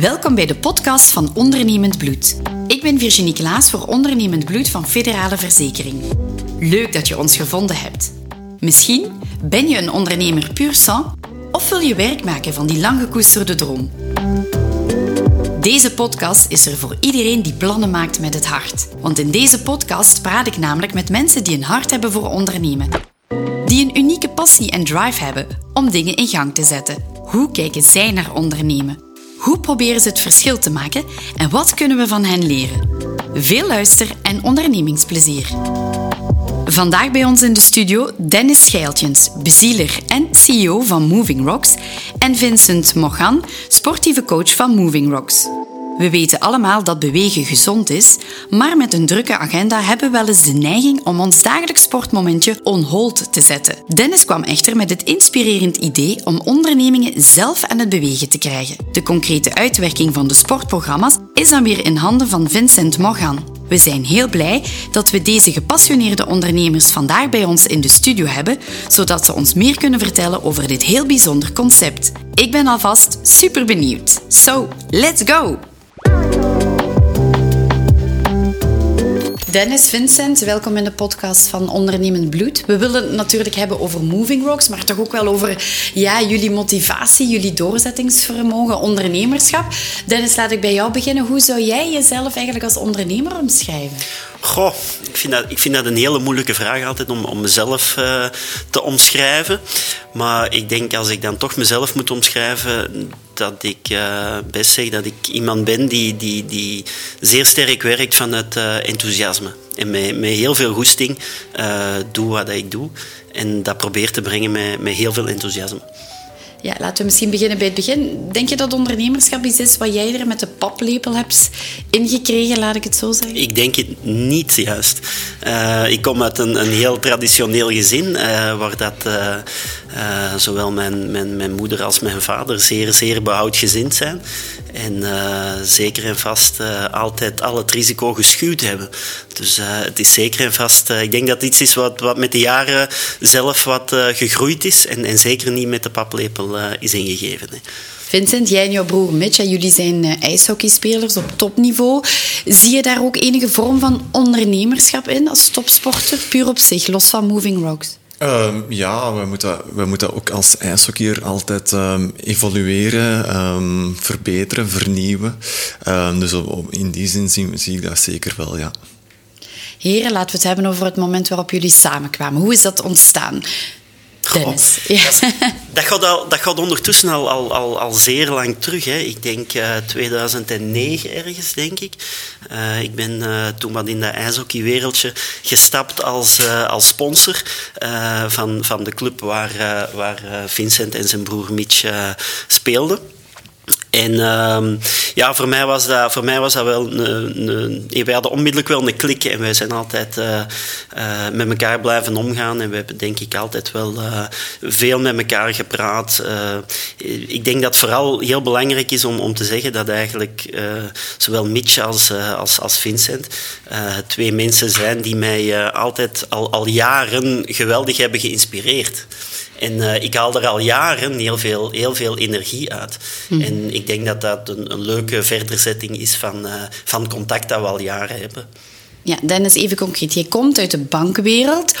Welkom bij de podcast van Ondernemend Bloed. Ik ben Virginie Klaas voor Ondernemend Bloed van Federale Verzekering. Leuk dat je ons gevonden hebt. Misschien ben je een ondernemer puur sang of wil je werk maken van die lang gekoesterde droom. Deze podcast is er voor iedereen die plannen maakt met het hart. Want in deze podcast praat ik namelijk met mensen die een hart hebben voor ondernemen. Die een unieke passie en drive hebben om dingen in gang te zetten. Hoe kijken zij naar ondernemen? Hoe proberen ze het verschil te maken en wat kunnen we van hen leren? Veel luister- en ondernemingsplezier. Vandaag bij ons in de studio Dennis Scheiltjens, bezieler en CEO van Moving Rocks, en Vincent Mogan, sportieve coach van Moving Rocks. We weten allemaal dat bewegen gezond is, maar met een drukke agenda hebben we wel eens de neiging om ons dagelijks sportmomentje on hold te zetten. Dennis kwam echter met het inspirerend idee om ondernemingen zelf aan het bewegen te krijgen. De concrete uitwerking van de sportprogramma's is dan weer in handen van Vincent Morgan. We zijn heel blij dat we deze gepassioneerde ondernemers vandaag bij ons in de studio hebben, zodat ze ons meer kunnen vertellen over dit heel bijzonder concept. Ik ben alvast super benieuwd. So, let's go! Dennis, Vincent, welkom in de podcast van Ondernemend Bloed. We willen het natuurlijk hebben over Moving Rocks, maar toch ook wel over ja, jullie motivatie, jullie doorzettingsvermogen, ondernemerschap. Dennis, laat ik bij jou beginnen. Hoe zou jij jezelf eigenlijk als ondernemer omschrijven? Goh, ik vind dat, ik vind dat een hele moeilijke vraag altijd om, om mezelf uh, te omschrijven. Maar ik denk als ik dan toch mezelf moet omschrijven, dat ik uh, best zeg dat ik iemand ben die, die, die zeer sterk werkt vanuit uh, enthousiasme. En met, met heel veel goesting doe wat ik doe. En dat probeer te brengen met, met heel veel enthousiasme. Ja, laten we misschien beginnen bij het begin. Denk je dat ondernemerschap iets is wat jij er met de paplepel hebt ingekregen, laat ik het zo zeggen? Ik denk het niet juist. Uh, ik kom uit een, een heel traditioneel gezin, uh, waar dat uh, zowel mijn, mijn, mijn moeder als mijn vader zeer, zeer behoudgezind zijn. En zeker en vast altijd al het risico geschuwd hebben. Dus het is zeker en vast... ik denk dat iets is wat, wat met de jaren zelf wat gegroeid is. En, en zeker niet met de paplepel is ingegeven. Hè. Vincent, jij en jouw broer Mitch, jullie zijn ijshockeyspelers op topniveau. Zie je daar ook enige vorm van ondernemerschap in als topsporter, puur op zich, los van Moving Rocks? Um, ja, we moeten, we moeten ook als ijshockeyer altijd um, evolueren, um, verbeteren, vernieuwen. dus in die zin zie, zie ik dat zeker wel, ja. Heren, laten we het hebben over het moment waarop jullie samenkwamen. Hoe is dat ontstaan? Dennis. Dat, gaat al, dat gaat ondertussen al, al, al, al zeer lang terug. Hè. Ik denk uh, 2009 ergens, denk ik. Uh, ik ben uh, toen wat in dat ijshockeywereldje gestapt als, als sponsor van, van de club waar, waar Vincent en zijn broer Mitch speelden. En uh, ja, voor mij was dat, voor mij was dat wel een, wij hadden onmiddellijk wel een klik en wij zijn altijd uh, uh, met elkaar blijven omgaan en we hebben denk ik altijd wel uh, veel met elkaar gepraat. ik denk dat vooral heel belangrijk is om, om te zeggen dat eigenlijk zowel Mitch als, als, als Vincent twee mensen zijn die mij altijd al, al jaren geweldig hebben geïnspireerd. En uh, ik haal er al jaren heel veel, heel veel energie uit. Mm. En ik denk dat dat een, een leuke verderzetting is van, uh, van contact dat we al jaren hebben. Ja, Dennis, even concreet. Je komt uit de bankwereld.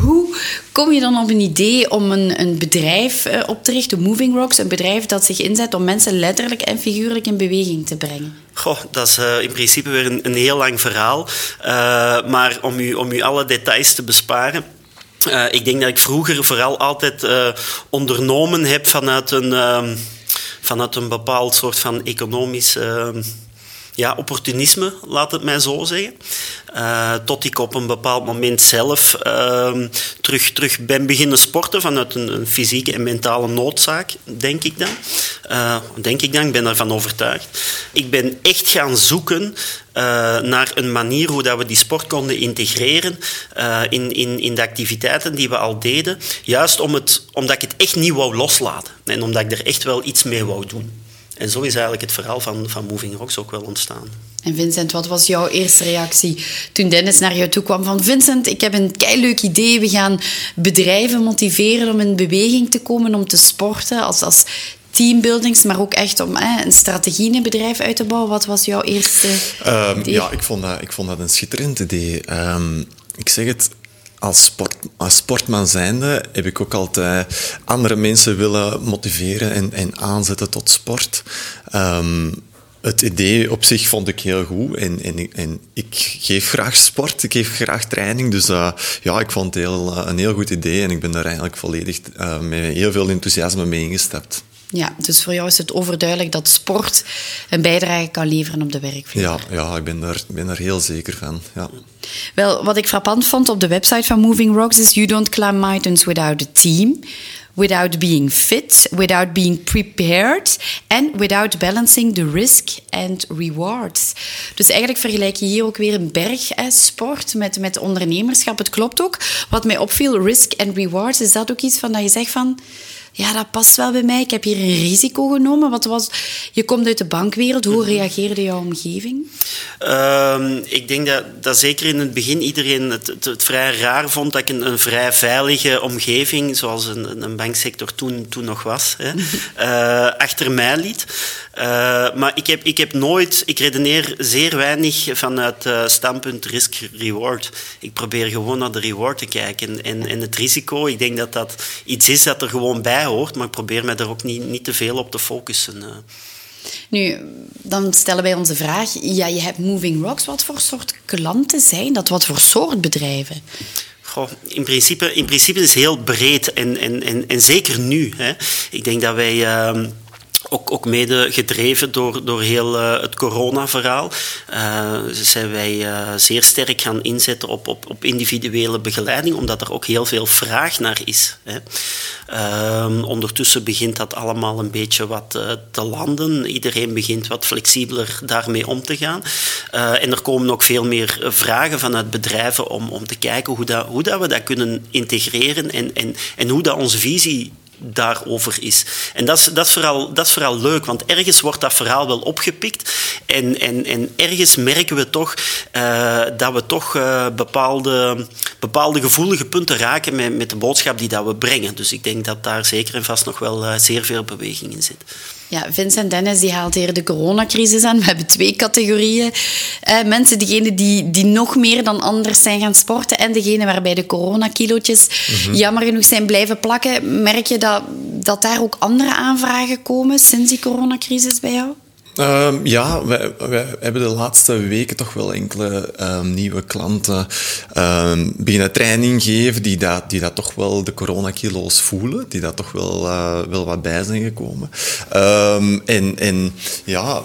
Hoe kom je dan op een idee om een, een bedrijf uh, op te richten, Moving Rocks, een bedrijf dat zich inzet om mensen letterlijk en figuurlijk in beweging te brengen? Goh, dat is uh, in principe weer een, een heel lang verhaal. Uh, maar om u, om u alle details te besparen, uh, ik denk dat ik vroeger vooral altijd uh, ondernomen heb vanuit een, uh, vanuit een bepaald soort van economisch ehm, ja, opportunisme, laat het mij zo zeggen. Uh, tot ik op een bepaald moment zelf uh, terug, terug ben beginnen sporten vanuit een, een, fysieke en mentale noodzaak, denk ik dan. Uh, denk ik dan, ik ben ervan overtuigd. Ik ben echt gaan zoeken naar een manier hoe dat we die sport konden integreren in, in, in de activiteiten die we al deden. Juist om het, omdat ik het echt niet wou loslaten en omdat ik er echt wel iets mee wou doen. En zo is eigenlijk het verhaal van, van Moving Rocks ook wel ontstaan. En Vincent, wat was jouw eerste reactie toen Dennis naar jou toe kwam van Vincent, ik heb een leuk idee, we gaan bedrijven motiveren om in beweging te komen, om te sporten als, als teambuildings, maar ook echt om hè, een strategie in een bedrijf uit te bouwen. Wat was jouw eerste Ehm, idee? ja, ik vond, dat, ik vond dat een schitterend idee. Ehm, ik zeg het, als, als sportman zijnde heb ik ook altijd andere mensen willen motiveren en, en aanzetten tot sport. Ehm, het idee op zich vond ik heel goed en, en, en ik geef graag sport, ik geef graag training. Dus eh, ja, ik vond het heel, eh, een heel goed idee en ik ben daar eigenlijk volledig eh, met heel veel enthousiasme mee ingestapt. Ja, dus voor jou is het overduidelijk dat sport een bijdrage kan leveren op de werkvloer. Ja, ja ik ben daar, ben daar heel zeker van. Ja. Wel, wat ik frappant vond op de website van Moving Rocks is: You don't climb mountains without a team, without being fit, without being prepared and without balancing the risk and rewards. Dus eigenlijk vergelijk je hier ook weer een bergsport met, met ondernemerschap. Het klopt ook. Wat mij opviel, risk and rewards, is dat ook iets van dat je zegt van. Ja, dat past wel bij mij. Ik heb hier een risico genomen. Wat was, je komt uit de bankwereld. Hoe reageerde jouw omgeving? Ehm, ik denk dat, dat zeker in het begin iedereen het, het, het vrij raar vond dat ik een, een vrij veilige omgeving, zoals een, een banksector toen, toen nog was, hè, eh, achter mij liet. Eh, maar ik heb, ik heb nooit, ik redeneer zeer weinig vanuit uh, standpunt risk-reward. Ik probeer gewoon naar de reward te kijken. En, en het risico, ik denk dat dat iets is dat er gewoon bij hoort, maar ik probeer me daar ook niet, niet te veel op te focussen. eh. Nu, dan stellen wij onze vraag. Ja, je hebt Moving Rocks. Wat voor soort klanten zijn dat? Wat voor soort bedrijven? Goh, in, principe, in principe is het heel breed en, en, en, en zeker nu. Hè. Ik denk dat wij... Uh, ook, ook mede gedreven door, door heel uh, het corona-verhaal, uh, zijn wij uh, zeer sterk gaan inzetten op, op, op individuele begeleiding, omdat er ook heel veel vraag naar is. Hè. Ehm, ondertussen begint dat allemaal een beetje wat eh, te landen. Iedereen begint wat flexibeler daarmee om te gaan. en er komen ook veel meer vragen vanuit bedrijven om, om te kijken hoe, dat, hoe dat we dat kunnen integreren en, en, en hoe dat onze visie daarover is. En dat is, dat, vooral, dat is vooral leuk, want ergens wordt dat verhaal wel opgepikt en, en, en ergens merken we toch uh, dat we toch uh, bepaalde, bepaalde gevoelige punten raken met, met de boodschap die dat we brengen. Dus ik denk dat daar zeker en vast nog wel uh, zeer veel beweging in zit. Ja, Vincent Dennis die haalt hier de coronacrisis aan. We hebben twee categorieën. Uh, mensen, degene die, die nog meer dan anders zijn gaan sporten en degene waarbij de coronakilootjes mm-hmm. jammer genoeg zijn blijven plakken. Merk je dat, dat daar ook andere aanvragen komen sinds die coronacrisis bij jou? Um, ja, wij, hebben de laatste weken toch wel enkele um, nieuwe klanten um, beginnen training geven die dat, die dat toch wel de coronakilo's voelen, die dat toch wel, uh, wel wat bij zijn gekomen. en, en ja,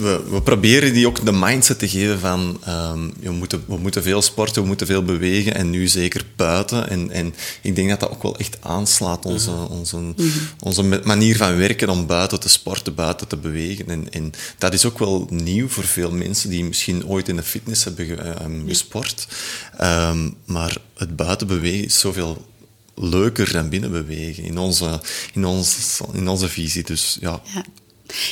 we, we, proberen die ook de mindset te geven van um, we, moeten, we moeten veel sporten, we moeten veel bewegen en nu zeker buiten. En, en ik denk dat dat ook wel echt aanslaat, onze, mm-hmm. onze, mm-hmm. onze manier van werken om buiten te sporten, buiten te bewegen. En, en dat is ook wel nieuw voor veel mensen die misschien ooit in de fitness hebben ge, um, gesport. Um, maar het buiten bewegen is zoveel leuker dan binnen bewegen in onze, in onze, in onze visie. Dus ja. ja.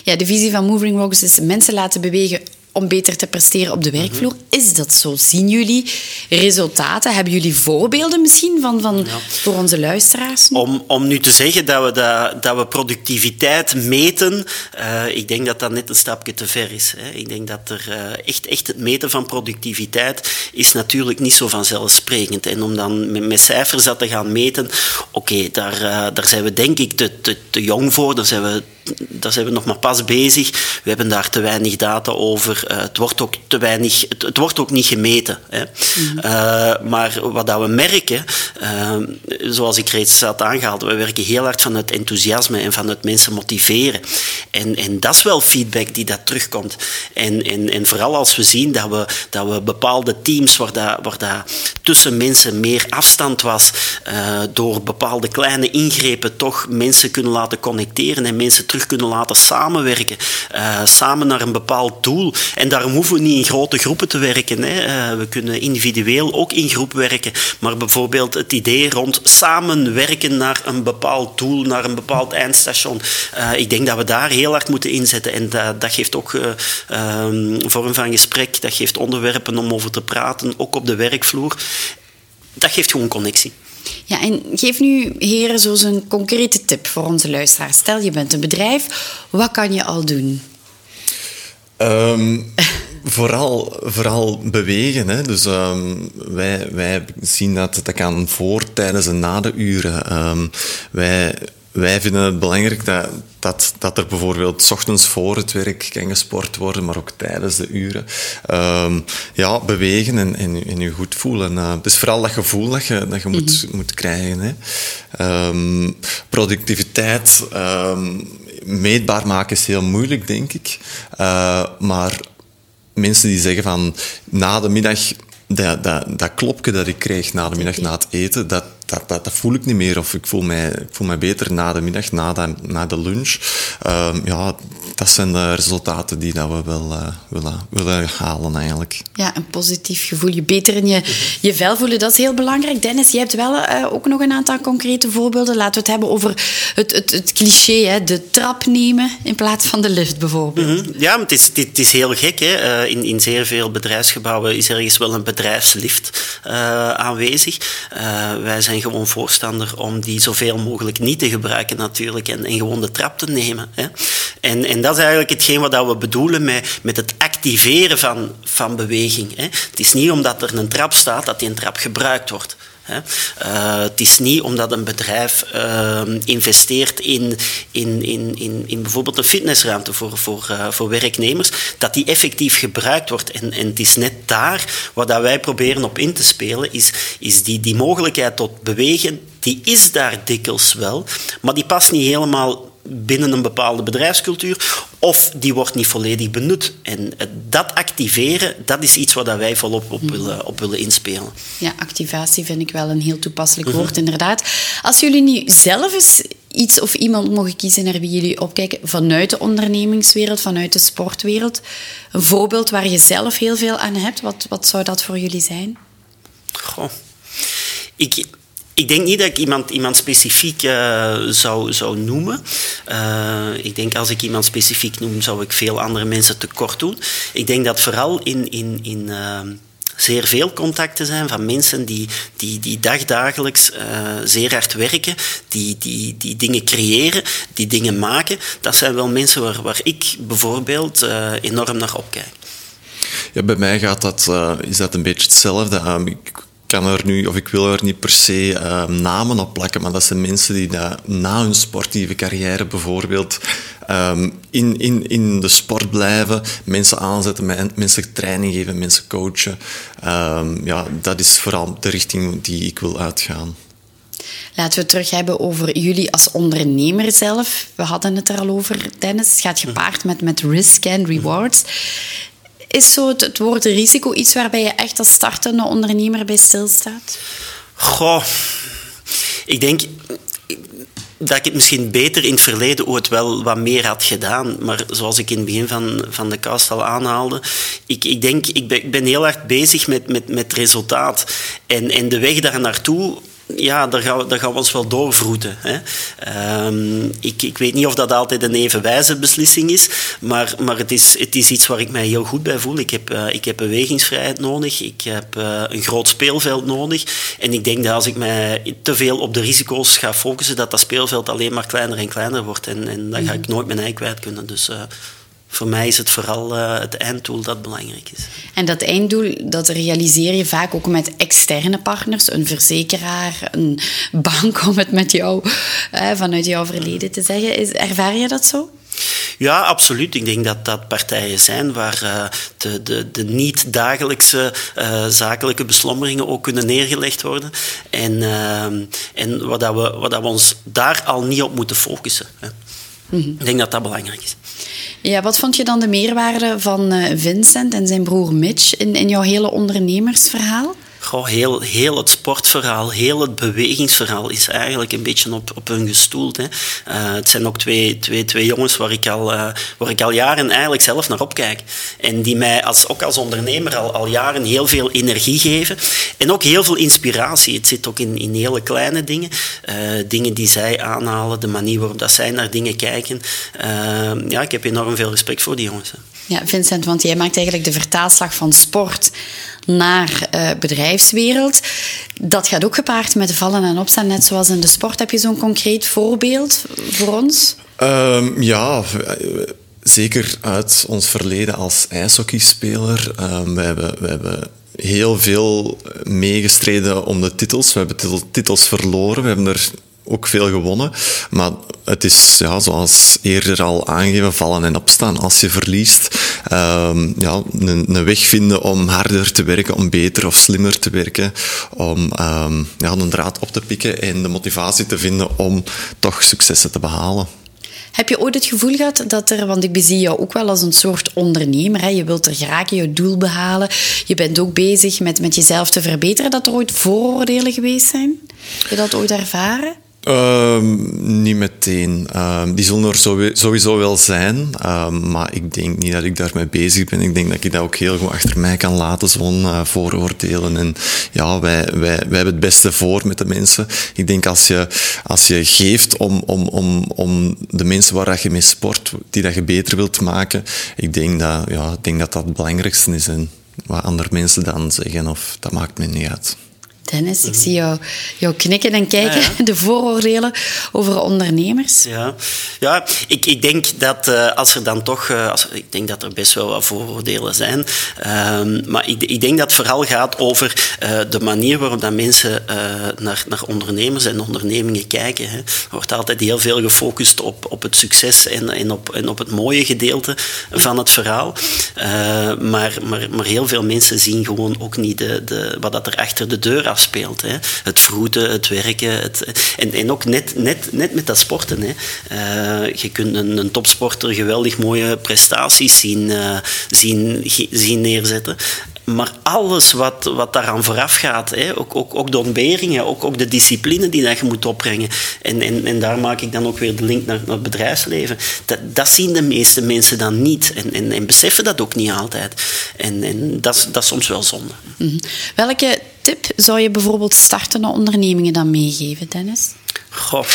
Ja, de visie van Moving Rocks is mensen laten bewegen om beter te presteren op de werkvloer. Is dat zo? Zien jullie resultaten? Hebben jullie voorbeelden misschien van, van ja. voor onze luisteraars? Om, om nu te zeggen dat we, dat, dat we productiviteit meten, uh, ik denk dat dat net een stapje te ver is. Hè. Ik denk dat er uh, echt, echt het meten van productiviteit is natuurlijk niet zo vanzelfsprekend. En om dan met, met cijfers dat te gaan meten, oké, okay, daar, uh, daar zijn we denk ik te, te, te jong voor. Daar zijn we daar zijn we nog maar pas bezig. We hebben daar te weinig data over. Uh, het wordt ook te weinig, het, het wordt ook niet gemeten. Hè. Mm-hmm. Uh, maar wat dat we merken, uh, zoals ik reeds had aangehaald, we werken heel hard van het enthousiasme en van het mensen motiveren. En, en dat is wel feedback die dat terugkomt. En, en, en vooral als we zien dat we, dat we bepaalde teams waar, dat, waar dat tussen mensen meer afstand was, door bepaalde kleine ingrepen toch mensen kunnen laten connecteren en mensen terug kunnen laten samenwerken. Uh, samen naar een bepaald doel. En daarom hoeven we niet in grote groepen te werken. Hè. Uh, we kunnen individueel ook in groep werken. Maar bijvoorbeeld het idee rond samenwerken naar een bepaald doel, naar een bepaald eindstation. Uh, ik denk dat we daar heel hard moeten inzetten. En dat, dat geeft ook um, vorm van gesprek, dat geeft onderwerpen om over te praten, ook op de werkvloer. Dat geeft gewoon connectie. Ja, en geef nu, heren, zo een concrete tip voor onze luisteraars. Stel, je bent een bedrijf, wat kan je al doen? Ehm, vooral, vooral bewegen. Hè. Dus ehm, wij, wij zien dat dat kan voor, tijdens en na de uren. Um, wij wij vinden het belangrijk dat, dat, dat er bijvoorbeeld s ochtends voor het werk kan gesport worden, maar ook tijdens de uren. Um, ja, bewegen en, en, en je goed voelen. Uh, het is vooral dat gevoel dat je, dat je moet, mm -hmm. moet krijgen. Hè. Um, productiviteit um, meetbaar maken is heel moeilijk, denk ik. Uh, maar mensen die zeggen van na de middag dat, dat, dat klopje dat ik kreeg na de middag na het eten, dat, dat, dat, dat, voel ik niet meer. Of ik voel mij, ik voel mij beter na de middag, na de, na de lunch. Um, ja, dat zijn de resultaten die dat we wel uh, willen, willen halen eigenlijk. Ja, een positief gevoel. Je beter in je, je vel voelen, dat is heel belangrijk. Dennis, je hebt wel uh, ook nog een aantal concrete voorbeelden. Laten we het hebben over het, het, het cliché, hè? de trap nemen in plaats van de lift bijvoorbeeld. Mm -hmm. Ja, maar het is, het is heel gek. Hè? Uh, in, in zeer veel bedrijfsgebouwen is ergens wel een bedrijfslift aanwezig. wij zijn gewoon voorstander om die zoveel mogelijk niet te gebruiken natuurlijk en, en gewoon de trap te nemen. Hè? En, en dat is eigenlijk hetgeen wat we bedoelen met, met het activeren van, van beweging. Hè? Het is niet omdat er een trap staat dat die een trap gebruikt wordt. Uh, het is niet omdat een bedrijf uh, investeert in, in, in, in, in bijvoorbeeld een fitnessruimte voor, voor, uh, voor werknemers, dat die effectief gebruikt wordt. En, en het is net daar waar dat wij proberen op in te spelen, is, is die, die mogelijkheid tot bewegen, die is daar dikwijls wel, maar die past niet helemaal binnen een bepaalde bedrijfscultuur, of die wordt niet volledig benut. En dat activeren, dat is iets waar wij volop op willen, op willen inspelen. Ja, activatie vind ik wel een heel toepasselijk woord, mm-hmm. inderdaad. Als jullie nu zelf eens iets of iemand mogen kiezen naar wie jullie opkijken vanuit de ondernemingswereld, vanuit de sportwereld, een voorbeeld waar je zelf heel veel aan hebt, wat, wat zou dat voor jullie zijn? Goh. Ik, ik denk niet dat ik iemand, iemand specifiek uh, zou, zou noemen. Uh, ik denk als ik iemand specifiek noem, zou ik veel andere mensen tekort doen. Ik denk dat vooral in, in, in uh, zeer veel contacten zijn van mensen die, die, die dagdagelijks zeer hard werken, die, die, die dingen creëren, die dingen maken. Dat zijn wel mensen waar, waar ik bijvoorbeeld enorm naar opkijk. Ja, bij mij gaat dat, is dat een beetje hetzelfde. Ik kan er nu, of ik wil er niet per se uh, namen op plakken, maar dat zijn mensen die dat, na hun sportieve carrière bijvoorbeeld um, in, in, in de sport blijven, mensen aanzetten, mensen training geven, mensen coachen. Um, ja, dat is vooral de richting die ik wil uitgaan. Laten we het terug hebben over jullie als ondernemer zelf. We hadden het er al over, Dennis. Het gaat gepaard met, met risk en rewards. Is zo het, woord risico iets waarbij je echt als startende ondernemer bij stilstaat? Goh, ik denk dat ik het misschien beter in het verleden ooit wel wat meer had gedaan. Maar zoals ik in het begin van, van de cast al aanhaalde, ik, ik denk, ik ben, heel erg bezig met, met, met resultaat. En, en de weg daar naartoe ja, daar gaan, we, daar gaan we ons wel doorvroeten. Hè. Um, ik, ik weet niet of dat altijd een even wijze beslissing is, maar, maar het, is, het is iets waar ik mij heel goed bij voel. Ik heb, uh, ik heb bewegingsvrijheid nodig, ik heb uh, een groot speelveld nodig. En ik denk dat als ik mij te veel op de risico's ga focussen, dat dat speelveld alleen maar kleiner en kleiner wordt. En, en dan ga ik nooit mijn ei kwijt kunnen. Dus... Uh, voor mij is het vooral uh, het einddoel dat belangrijk is. En dat einddoel, dat realiseer je vaak ook met externe partners, een verzekeraar, een bank, om het met jou, vanuit jouw verleden te zeggen. Is, ervaar je dat zo? Ja, absoluut. Ik denk dat dat partijen zijn waar uh, de, de, de niet-dagelijkse uh, zakelijke beslommeringen ook kunnen neergelegd worden. En, uh, en waar, dat we, waar dat we ons daar al niet op moeten focussen. Hè. Ik denk dat dat belangrijk is. Ja, wat vond je dan de meerwaarde van Vincent en zijn broer Mitch in, in jouw hele ondernemersverhaal? Goh, heel, heel het sportverhaal, heel het bewegingsverhaal is eigenlijk een beetje op, op hun gestoeld. Hè. Uh, het zijn ook twee, twee, twee jongens waar ik, al, uh, waar ik al jaren eigenlijk zelf naar opkijk. En die mij als, ook als ondernemer al, al jaren heel veel energie geven. En ook heel veel inspiratie. Het zit ook in, in hele kleine dingen. Uh, dingen die zij aanhalen, de manier waarop dat zij naar dingen kijken. ja, ik heb enorm veel respect voor die jongens. Ja, Vincent, want jij maakt eigenlijk de vertaalslag van sport naar uh, bedrijfswereld. Dat gaat ook gepaard met vallen en opstaan, net zoals in de sport. Heb je zo'n concreet voorbeeld voor ons? Um, ja, zeker uit ons verleden als ijshockeyspeler. Um, we, hebben, we hebben heel veel meegestreden om de titels. We hebben titels verloren. We hebben er ook veel gewonnen. Maar het is, ja, zoals eerder al aangegeven, vallen en opstaan. Als je verliest, um, ja, een, weg vinden om harder te werken, om beter of slimmer te werken, om um, ja, een draad op te pikken en de motivatie te vinden om toch successen te behalen. Heb je ooit het gevoel gehad dat er, want ik bezie jou ook wel als een soort ondernemer, je wilt er geraken, je doel behalen, je bent ook bezig met, met jezelf te verbeteren, dat er ooit vooroordelen geweest zijn? Heb je dat ooit ervaren? Um, niet meteen. Um, die zullen er sowieso wel zijn, um, maar ik denk niet dat ik daarmee bezig ben. Ik denk dat ik dat ook heel goed achter mij kan laten, zo'n uh, vooroordelen. En ja, wij, wij, wij hebben het beste voor met de mensen. Ik denk als je, als je geeft om, om, om, om de mensen waar je mee sport, die dat je beter wilt maken, ik denk dat ja, ik denk dat, dat het belangrijkste is. En wat andere mensen dan zeggen, of, dat maakt me niet uit. Dennis, ik zie jou, jou knikken en kijken, de vooroordelen over ondernemers. Ja, ja ik, ik denk dat uh, als er dan toch, uh, als, ik denk dat er best wel wat vooroordelen zijn, uh, maar ik, ik, denk dat het vooral gaat over uh, de manier waarop dat mensen naar, naar ondernemers en ondernemingen kijken. Hè. Er wordt altijd heel veel gefocust op, op het succes en, en, op, en op het mooie gedeelte van het verhaal. maar, maar, maar heel veel mensen zien gewoon ook niet de, de, wat dat er achter de deur afspeelt. Hè. Het vroeten, het werken. Het, en, en ook net, net, net met dat sporten. Hè. Uh, je kunt een, een, topsporter geweldig mooie prestaties zien, uh, zien, zien neerzetten. Maar alles wat, wat daaraan vooraf gaat, hè, ook, ook, ook de ontberingen, ook, ook de discipline die dat je moet opbrengen. En, en, en daar maak ik dan ook weer de link naar, naar het bedrijfsleven. Dat, dat zien de meeste mensen dan niet en, en, en beseffen dat ook niet altijd. En, en dat, is, dat is soms wel zonde. -hmm. Welke tip zou je bijvoorbeeld startende ondernemingen dan meegeven, Dennis? Goh.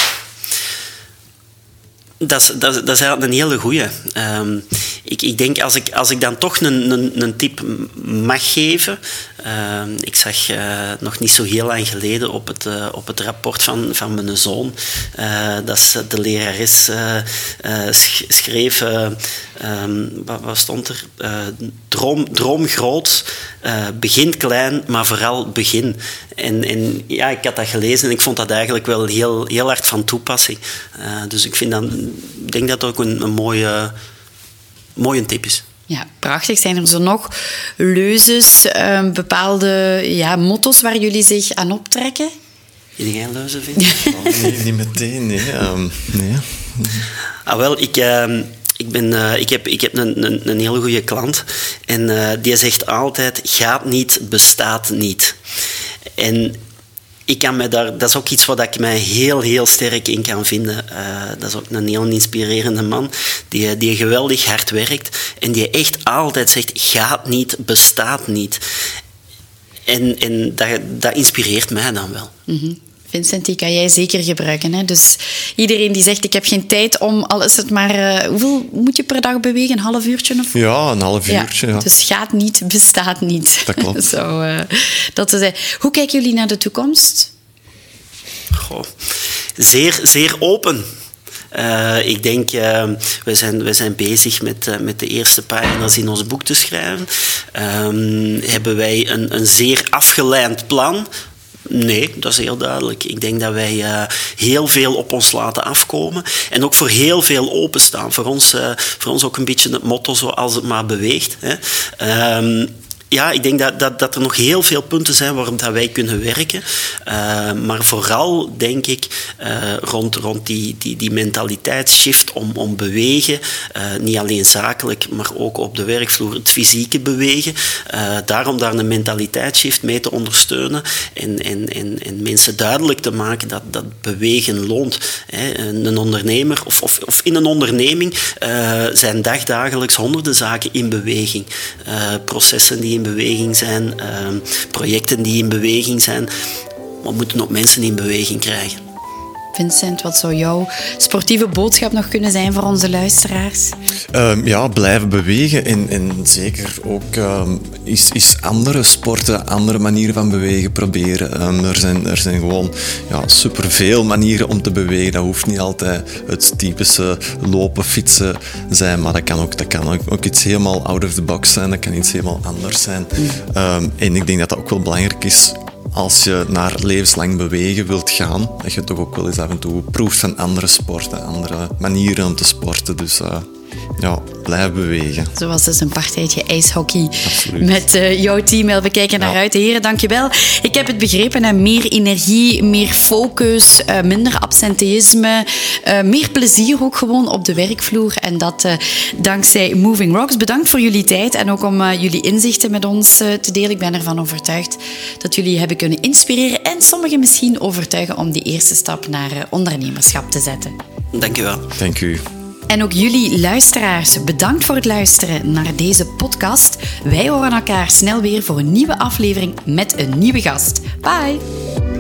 Dat is, dat, is, dat is eigenlijk een hele goeie. Um, ik, ik denk, als ik, als ik dan toch een, een, een tip mag geven... Uh, ik zag uh, nog niet zo heel lang geleden op het, uh, op het rapport van, van mijn zoon... Uh, dat de lerares schreef... Um, wat, stond er? droom, droom groot, begin klein, maar vooral begin. En, en ja, ik had dat gelezen en ik vond dat eigenlijk wel heel, heel hard van toepassing. dus ik vind dan, denk dat ook een mooie mooie tip is. Ja, prachtig. Zijn er zo nog leuzes, uh, bepaalde ja, motto's waar jullie zich aan optrekken? Die geen leuzen vinden? oh, nee, niet meteen, nee. Um, nee. Ah, wel, ik... Uh, ik, ben, uh, ik heb, ik heb een, een, een hele goede klant en uh, die zegt altijd: gaat niet, bestaat niet. En ik kan me daar, dat is ook iets wat ik mij heel, heel sterk in kan vinden. Uh, dat is ook een heel inspirerende man die, die geweldig hard werkt en die echt altijd zegt, gaat niet, bestaat niet. En, en dat, dat inspireert mij dan wel. -hmm. Vincent, die kan jij zeker gebruiken. Hè? Dus iedereen die zegt, ik heb geen tijd om, al is het maar... Uh, hoeveel moet je per dag bewegen? Een half uurtje? Of? Ja, een half uurtje. Ja, ja. Dus gaat niet, bestaat niet. Dat klopt. Zo, uh, dat is, hoe kijken jullie naar de toekomst? Goh, zeer, zeer open. Uh, ik denk, uh, we, zijn, we zijn bezig met, uh, met de eerste pagina's in ons boek te schrijven. Um, hebben wij een, een zeer afgeleid plan Nee, dat is heel duidelijk. Ik denk dat wij uh, heel veel op ons laten afkomen en ook voor heel veel openstaan. Voor ons, uh, voor ons ook een beetje het motto zoals het maar beweegt. Hè. Um, ja, ik denk dat, dat, dat er nog heel veel punten zijn waarop dat wij kunnen werken. Uh, maar vooral denk ik uh, rond, rond die, die, die mentaliteitsshift om, om bewegen. Uh, niet alleen zakelijk, maar ook op de werkvloer het fysieke bewegen. daarom daar een mentaliteitsshift mee te ondersteunen. En, en, en, en mensen duidelijk te maken dat, dat bewegen loont. Hè. Een ondernemer of, of, of in een onderneming zijn dagdagelijks honderden zaken in beweging. processen die in beweging zijn, projecten die in beweging zijn. We moeten ook mensen in beweging krijgen. Vincent, wat zou jouw sportieve boodschap nog kunnen zijn voor onze luisteraars? Um, ja, blijven bewegen en, en zeker ook um, is, is andere sporten, andere manieren van bewegen proberen. Um, er, zijn, er zijn gewoon ja, superveel manieren om te bewegen. Dat hoeft niet altijd het typische lopen, fietsen zijn, maar dat kan ook, dat kan ook, ook iets helemaal out of the box zijn. Dat kan iets helemaal anders zijn. En ik denk dat dat ook wel belangrijk is als je naar levenslang bewegen wilt gaan, dat je toch ook wel eens af en toe proeft van andere sporten, andere manieren om te sporten. Dus uh, ja, blijf bewegen. Zoals dus een partijtje ijshockey Absoluut. met uh, jouw team. We kijken naar ja. uit. Heren, dankjewel. Ik heb het begrepen. Hè. Meer energie, meer focus, uh, minder absenteïsme, uh, meer plezier ook gewoon op de werkvloer. En dat dankzij Moving Rocks. Bedankt voor jullie tijd en ook om jullie inzichten met ons te delen. Ik ben ervan overtuigd dat jullie hebben kunnen inspireren en sommigen misschien overtuigen om die eerste stap naar ondernemerschap te zetten. Dankjewel. Dank u. En ook jullie luisteraars, bedankt voor het luisteren naar deze podcast. Wij horen elkaar snel weer voor een nieuwe aflevering met een nieuwe gast. Bye!